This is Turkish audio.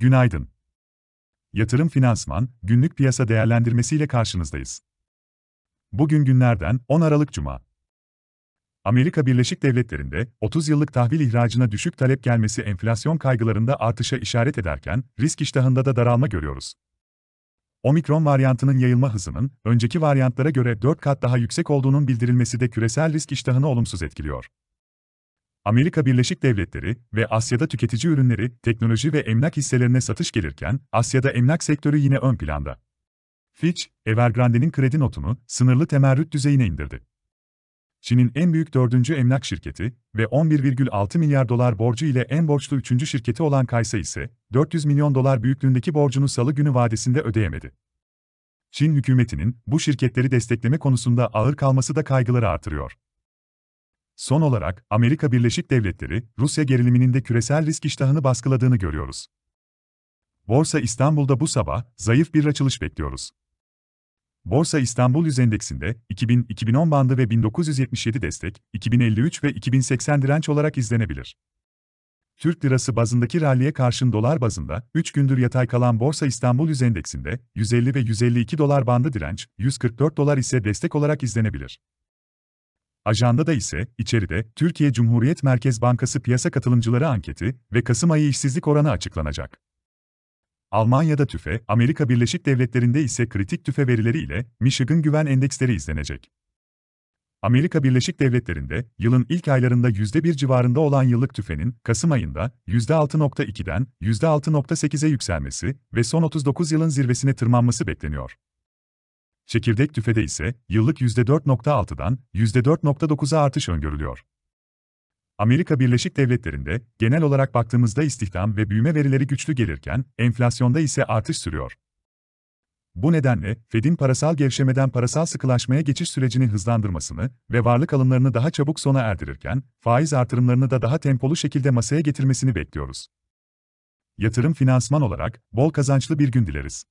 Günaydın. Yatırım Finansman, günlük piyasa değerlendirmesiyle karşınızdayız. Bugün günlerden 10 Aralık Cuma. Amerika Birleşik Devletleri'nde 30 yıllık tahvil ihracına düşük talep gelmesi enflasyon kaygılarında artışa işaret ederken, risk iştahında da daralma görüyoruz. Omikron varyantının yayılma hızının, önceki varyantlara göre 4 kat daha yüksek olduğunun bildirilmesi de küresel risk iştahını olumsuz etkiliyor. Amerika Birleşik Devletleri ve Asya'da tüketici ürünleri, teknoloji ve emlak hisselerine satış gelirken, Asya'da emlak sektörü yine ön planda. Fitch, Evergrande'nin kredi notunu sınırlı temerrüt düzeyine indirdi. Çin'in en büyük dördüncü emlak şirketi ve 11,6 milyar dolar borcu ile en borçlu üçüncü şirketi olan Kaysa ise 400 milyon dolar büyüklüğündeki borcunu salı günü vadesinde ödeyemedi. Çin hükümetinin bu şirketleri destekleme konusunda ağır kalması da kaygıları artırıyor. Son olarak, Amerika Birleşik Devletleri, Rusya geriliminin de küresel risk iştahını baskıladığını görüyoruz. Borsa İstanbul'da bu sabah, zayıf bir açılış bekliyoruz. Borsa İstanbul Yüz Endeksinde 2000-2010 bandı ve 1977 destek, 2053 ve 2080 direnç olarak izlenebilir. Türk lirası bazındaki ralliye karşın dolar bazında 3 gündür yatay kalan Borsa İstanbul Yüz Endeksinde 150 ve 152 dolar bandı direnç, 144 dolar ise destek olarak izlenebilir. Ajandada ise, içeride, Türkiye Cumhuriyet Merkez Bankası piyasa katılımcıları anketi ve Kasım ayı işsizlik oranı açıklanacak. Almanya'da tüfe, Amerika Birleşik Devletleri'nde ise kritik tüfe verileri ile Michigan Güven Endeksleri izlenecek. Amerika Birleşik Devletleri'nde yılın ilk aylarında %1 civarında olan yıllık tüfenin Kasım ayında %6.2'den %6.8'e yükselmesi ve son 39 yılın zirvesine tırmanması bekleniyor. Çekirdek tüfede ise yıllık %4.6'dan %4.9'a artış öngörülüyor. Amerika Birleşik Devletleri'nde genel olarak baktığımızda istihdam ve büyüme verileri güçlü gelirken enflasyonda ise artış sürüyor. Bu nedenle Fed'in parasal gevşemeden parasal sıkılaşmaya geçiş sürecini hızlandırmasını ve varlık alımlarını daha çabuk sona erdirirken faiz artırımlarını da daha tempolu şekilde masaya getirmesini bekliyoruz. Yatırım finansman olarak bol kazançlı bir gün dileriz.